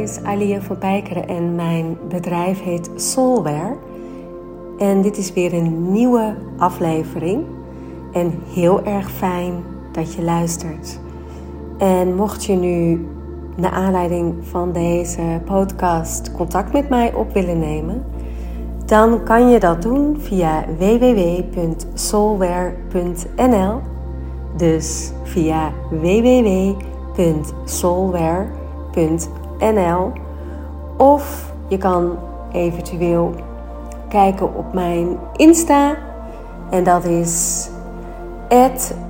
Is Alia van Pijkeren en mijn bedrijf heet Soulware. En dit is weer een nieuwe aflevering. En heel erg fijn dat je luistert. En mocht je nu naar aanleiding van deze podcast contact met mij op willen nemen, dan kan je dat doen via www.soulware.nl. Dus via www.soulware.nl. Of je kan eventueel kijken op mijn Insta. En dat is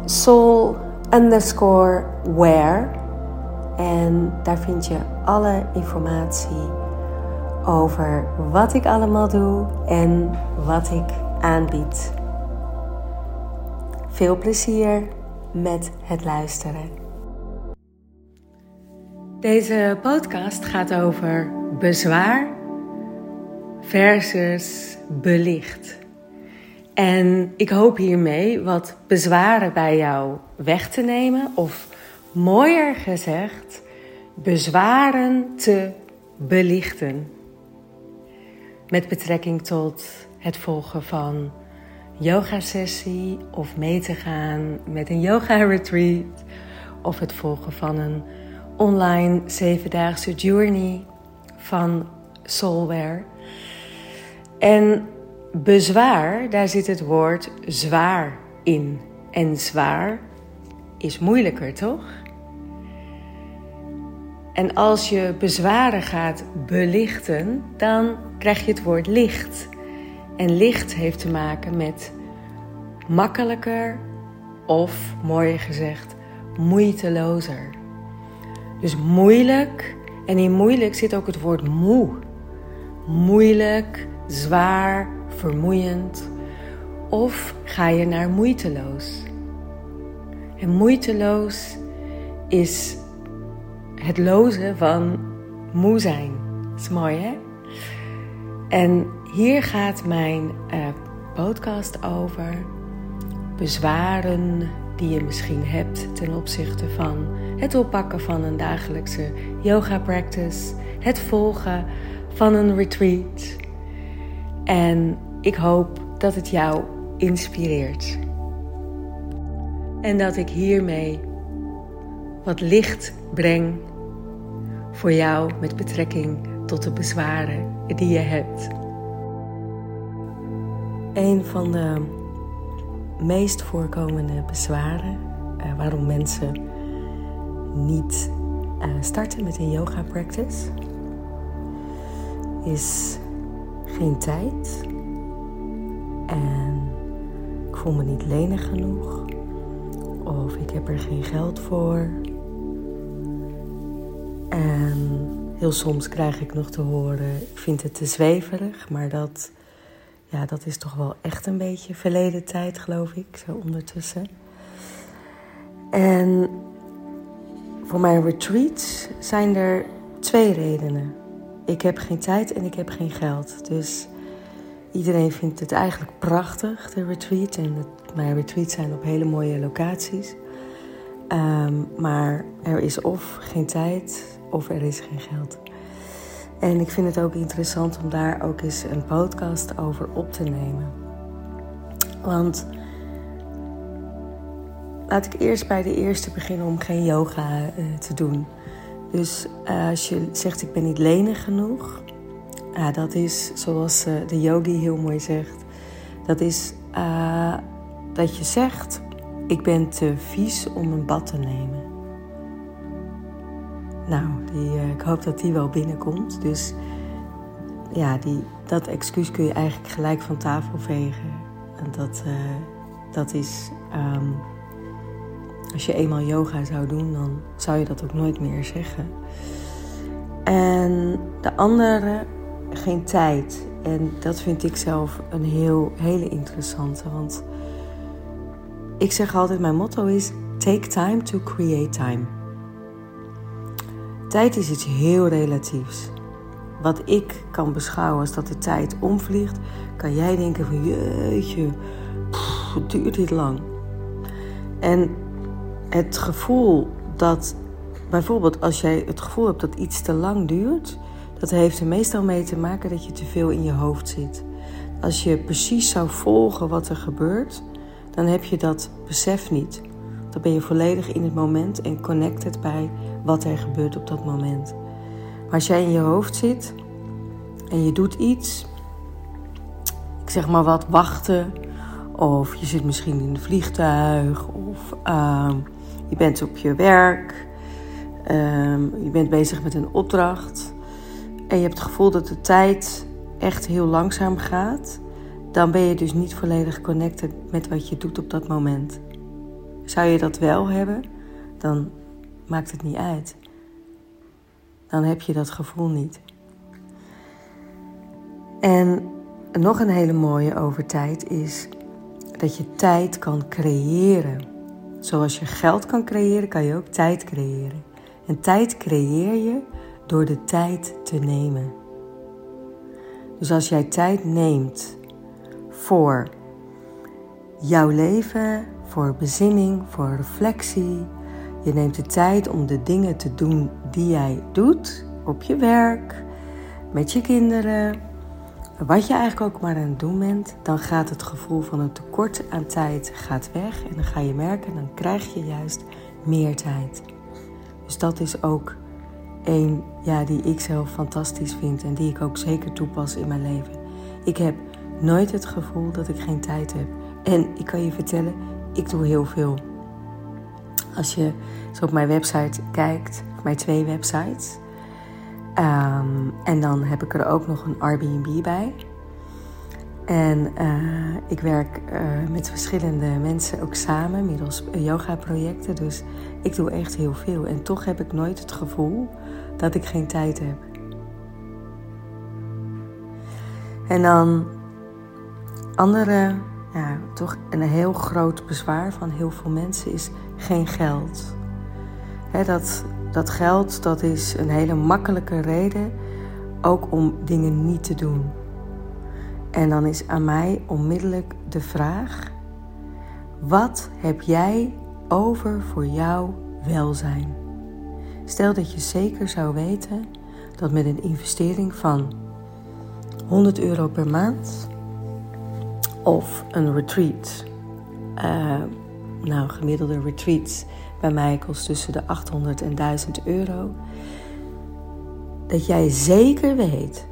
soul underscore where. En daar vind je alle informatie over wat ik allemaal doe en wat ik aanbied. Veel plezier met het luisteren. Deze podcast gaat over bezwaar versus belicht. En ik hoop hiermee wat bezwaren bij jou weg te nemen, of mooier gezegd, bezwaren te belichten. Met betrekking tot het volgen van yoga-sessie of mee te gaan met een yoga-retreat of het volgen van een online zevendaagse journey van Soulware. En bezwaar, daar zit het woord zwaar in. En zwaar is moeilijker, toch? En als je bezwaren gaat belichten, dan krijg je het woord licht. En licht heeft te maken met makkelijker of, mooier gezegd, moeitelozer. Dus moeilijk, en in moeilijk zit ook het woord moe. Moeilijk, zwaar, vermoeiend. Of ga je naar moeiteloos? En moeiteloos is het lozen van moe zijn. Dat is mooi, hè? En hier gaat mijn uh, podcast over bezwaren die je misschien hebt ten opzichte van het oppakken van een dagelijkse yoga practice, het volgen van een retreat. En ik hoop dat het jou inspireert. En dat ik hiermee wat licht breng voor jou met betrekking tot de bezwaren die je hebt. Een van de meest voorkomende bezwaren uh, waarom mensen niet uh, starten met een yoga practice is geen tijd en ik voel me niet lenig genoeg of ik heb er geen geld voor. En heel soms krijg ik nog te horen, ik vind het te zweverig, maar dat, ja, dat is toch wel echt een beetje verleden tijd, geloof ik, zo ondertussen. En voor mijn retreats zijn er twee redenen. Ik heb geen tijd en ik heb geen geld. Dus iedereen vindt het eigenlijk prachtig, de retreat. En mijn retreats zijn op hele mooie locaties. Ehm, maar er is of geen tijd of er is geen geld. En ik vind het ook interessant om daar ook eens een podcast over op te nemen. Want laat ik eerst bij de eerste beginnen om geen yoga uh, te doen. Dus uh, als je zegt ik ben niet lenig genoeg, dat is zoals uh, de yogi heel mooi zegt. Dat is dat je zegt ik ben te vies om een bad te nemen. Nou, die, ik hoop dat die wel binnenkomt. Dus ja, die, dat excuus kun je eigenlijk gelijk van tafel vegen. En dat, dat is um, als je eenmaal yoga zou doen, dan zou je dat ook nooit meer zeggen. En de andere, geen tijd. En dat vind ik zelf een heel, hele interessante. Want ik zeg altijd, mijn motto is: take time to create time. Tijd is iets heel relatiefs. Wat ik kan beschouwen als dat de tijd omvliegt, kan jij denken van jeetje, duurt dit lang. En het gevoel dat bijvoorbeeld als jij het gevoel hebt dat iets te lang duurt, dat heeft er meestal mee te maken dat je te veel in je hoofd zit. Als je precies zou volgen wat er gebeurt, dan heb je dat besef niet. Dan ben je volledig in het moment en connected bij wat er gebeurt op dat moment. Maar als jij in je hoofd zit en je doet iets, ik zeg maar wat, wachten, of je zit misschien in een vliegtuig, of uh, je bent op je werk, uh, je bent bezig met een opdracht en je hebt het gevoel dat de tijd echt heel langzaam gaat, dan ben je dus niet volledig connected met wat je doet op dat moment. Zou je dat wel hebben, dan maakt het niet uit. Dan heb je dat gevoel niet. En nog een hele mooie over tijd is dat je tijd kan creëren. Zoals je geld kan creëren, kan je ook tijd creëren. En tijd creëer je door de tijd te nemen. Dus als jij tijd neemt voor jouw leven, voor bezinning, voor reflectie, je neemt de tijd om de dingen te doen die jij doet op je werk, met je kinderen, wat je eigenlijk ook maar aan het doen bent, dan gaat het gevoel van een tekort aan tijd gaat weg en dan ga je merken, dan krijg je juist meer tijd. Dus dat is ook een ja, die ik zelf fantastisch vind en die ik ook zeker toepas in mijn leven. Ik heb nooit het gevoel dat ik geen tijd heb. En ik kan je vertellen, ik doe heel veel. Als je zo op mijn website kijkt, mijn twee websites, ehm, en dan heb ik er ook nog een Airbnb bij. En uh, ik werk uh, met verschillende mensen ook samen middels yoga-projecten. Dus ik doe echt heel veel. En toch heb ik nooit het gevoel dat ik geen tijd heb. En dan andere, ja, toch een heel groot bezwaar van heel veel mensen is geen geld. dat, dat geld, dat is een hele makkelijke reden ook om dingen niet te doen. En dan is aan mij onmiddellijk de vraag: wat heb jij over voor jouw welzijn? Stel dat je zeker zou weten dat met een investering van 100 euro per maand of een retreat, uh, nou gemiddelde retreats bij mij kost tussen de 800 en 1000 euro, dat jij zeker weet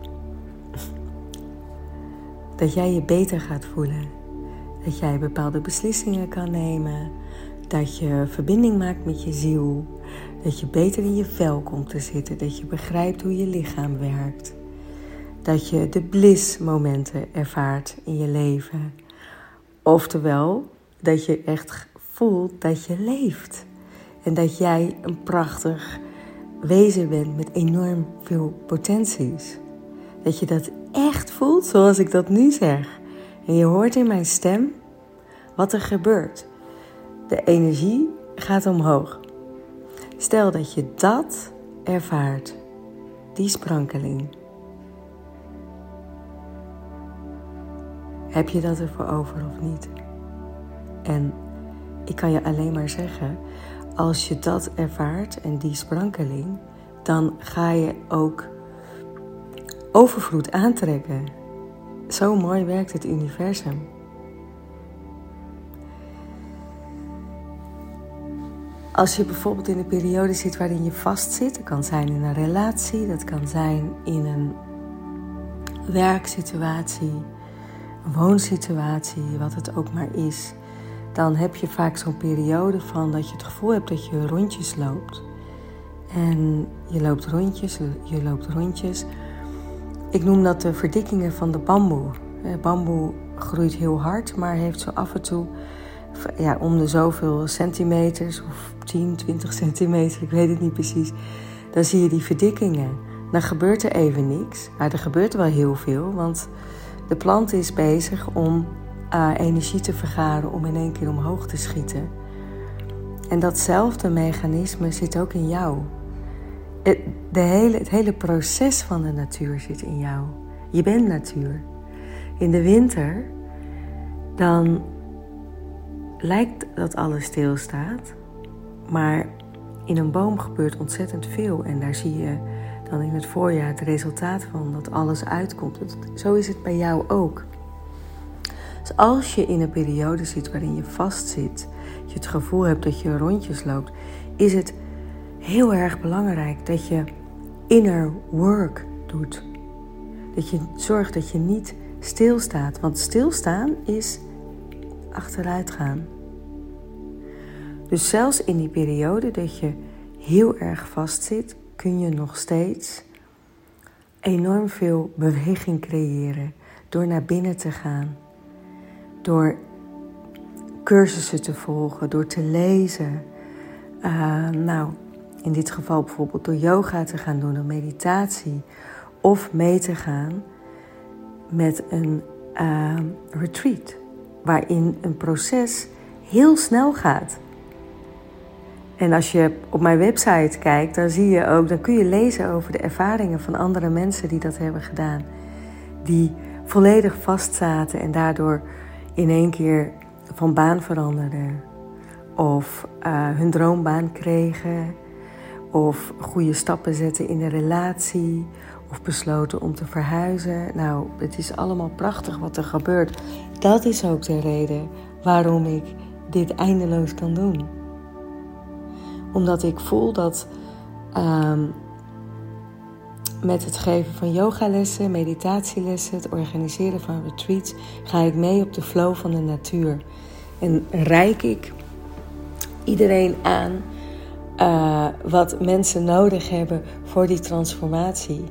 dat jij je beter gaat voelen, dat jij bepaalde beslissingen kan nemen, dat je verbinding maakt met je ziel, dat je beter in je vel komt te zitten, dat je begrijpt hoe je lichaam werkt, dat je de bliss-momenten ervaart in je leven. Oftewel, dat je echt voelt dat je leeft en dat jij een prachtig wezen bent met enorm veel potenties. Dat je dat echt voelt zoals ik dat nu zeg. En je hoort in mijn stem wat er gebeurt. De energie gaat omhoog. Stel dat je dat ervaart, die sprankeling. Heb je dat ervoor over of niet? En ik kan je alleen maar zeggen, als je dat ervaart en die sprankeling, dan ga je ook overvloed aantrekken. Zo mooi werkt het universum. Als je bijvoorbeeld in een periode zit waarin je vastzit, dat kan zijn in een relatie, dat kan zijn in een werksituatie, woonsituatie, wat het ook maar is, dan heb je vaak zo'n periode van dat je het gevoel hebt dat je rondjes loopt. En je loopt rondjes, je loopt rondjes. Ik noem dat de verdikkingen van de bamboe. Bamboe groeit heel hard, maar heeft zo af en toe ja, om de zoveel centimeters, of 10, 20 centimeter, ik weet het niet precies. Dan zie je die verdikkingen. Dan gebeurt er even niks, maar er gebeurt wel heel veel, want de plant is bezig om uh, energie te vergaren om in één keer omhoog te schieten. En datzelfde mechanisme zit ook in jou. Het, de hele, het hele proces van de natuur zit in jou. Je bent natuur. In de winter, dan lijkt dat alles stilstaat. Maar in een boom gebeurt ontzettend veel en daar zie je dan in het voorjaar het resultaat van dat alles uitkomt. Zo is het bij jou ook. Als je in een periode zit waarin je vastzit, je het gevoel hebt dat je rondjes loopt, is het heel erg belangrijk dat je inner work doet. Dat je zorgt dat je niet stilstaat, want stilstaan is achteruit gaan. Dus zelfs in die periode dat je heel erg vastzit, kun je nog steeds enorm veel beweging creëren door naar binnen te gaan, door cursussen te volgen, door te lezen. Uh, nou, in dit geval bijvoorbeeld door yoga te gaan doen, door meditatie, of mee te gaan met een uh, retreat, waarin een proces heel snel gaat. En als je op mijn website kijkt, dan zie je ook, dan kun je lezen over de ervaringen van andere mensen die dat hebben gedaan. Die volledig vastzaten en daardoor in één keer van baan veranderden. Of uh, hun droombaan kregen. Of goede stappen zetten in een relatie. Of besloten om te verhuizen. Nou, het is allemaal prachtig wat er gebeurt. Dat is ook de reden waarom ik dit eindeloos kan doen omdat ik voel dat ehm, met het geven van yogalessen, meditatielessen, het organiseren van retreats, ga ik mee op de flow van de natuur. En reik ik iedereen aan uh, wat mensen nodig hebben voor die transformatie.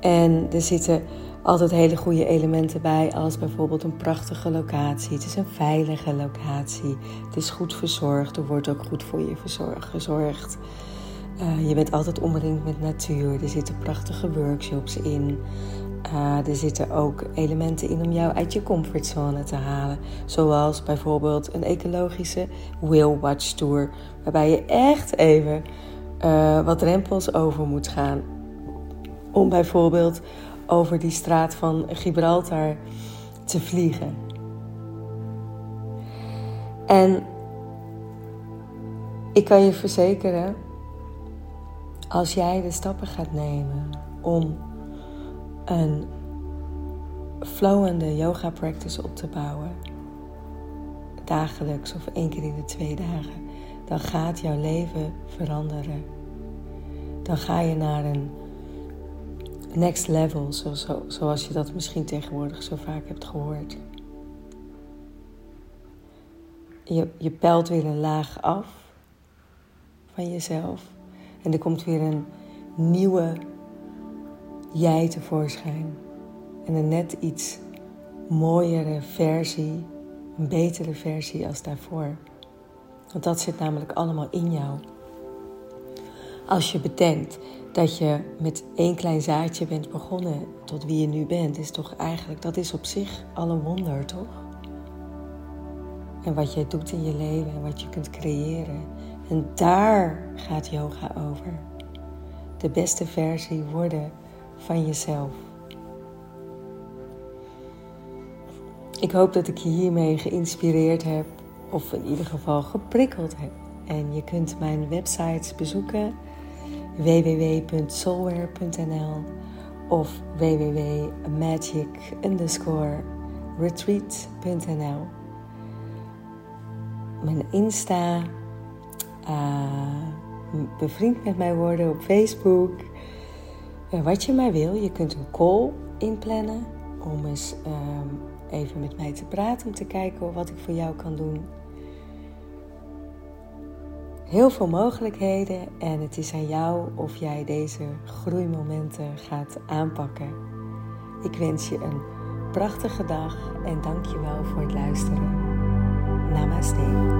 En er zitten altijd hele goede elementen bij, als bijvoorbeeld een prachtige locatie. Het is een veilige locatie. Het is goed verzorgd. Er wordt ook goed voor je gezorgd. Uh, je bent altijd omringd met natuur. Er zitten prachtige workshops in. Uh, er zitten ook elementen in om jou uit je comfortzone te halen. Zoals bijvoorbeeld een ecologische Whale Watch Tour. Waarbij je echt even uh, wat rempels over moet gaan. Om bijvoorbeeld over die straat van Gibraltar te vliegen. En ik kan je verzekeren, als jij de stappen gaat nemen om een flowende yoga practice op te bouwen, dagelijks of één keer in de twee dagen, dan gaat jouw leven veranderen. Dan ga je naar een next level, zoals je dat misschien tegenwoordig zo vaak hebt gehoord. Je, je pelt weer een laag af van jezelf en er komt weer een nieuwe jij tevoorschijn. En een net iets mooiere versie, een betere versie als daarvoor. Want dat zit namelijk allemaal in jou. Als je bedenkt dat je met één klein zaadje bent begonnen tot wie je nu bent, is toch eigenlijk, dat is op zich al een wonder, toch? En wat jij doet in je leven en wat je kunt creëren. En daar gaat yoga over. De beste versie worden van jezelf. Ik hoop dat ik je hiermee geïnspireerd heb, of in ieder geval geprikkeld heb. En je kunt mijn websites bezoeken www.soulware.nl of www.magic-retreat.nl Mijn Insta, uh, bevriend met mij worden op Facebook. Uh, wat je maar wil, je kunt een call inplannen om eens ehm, even met mij te praten, om te kijken wat ik voor jou kan doen heel veel mogelijkheden en het is aan jou of jij deze groeimomenten gaat aanpakken. Ik wens je een prachtige dag en dank je wel voor het luisteren. Namaste.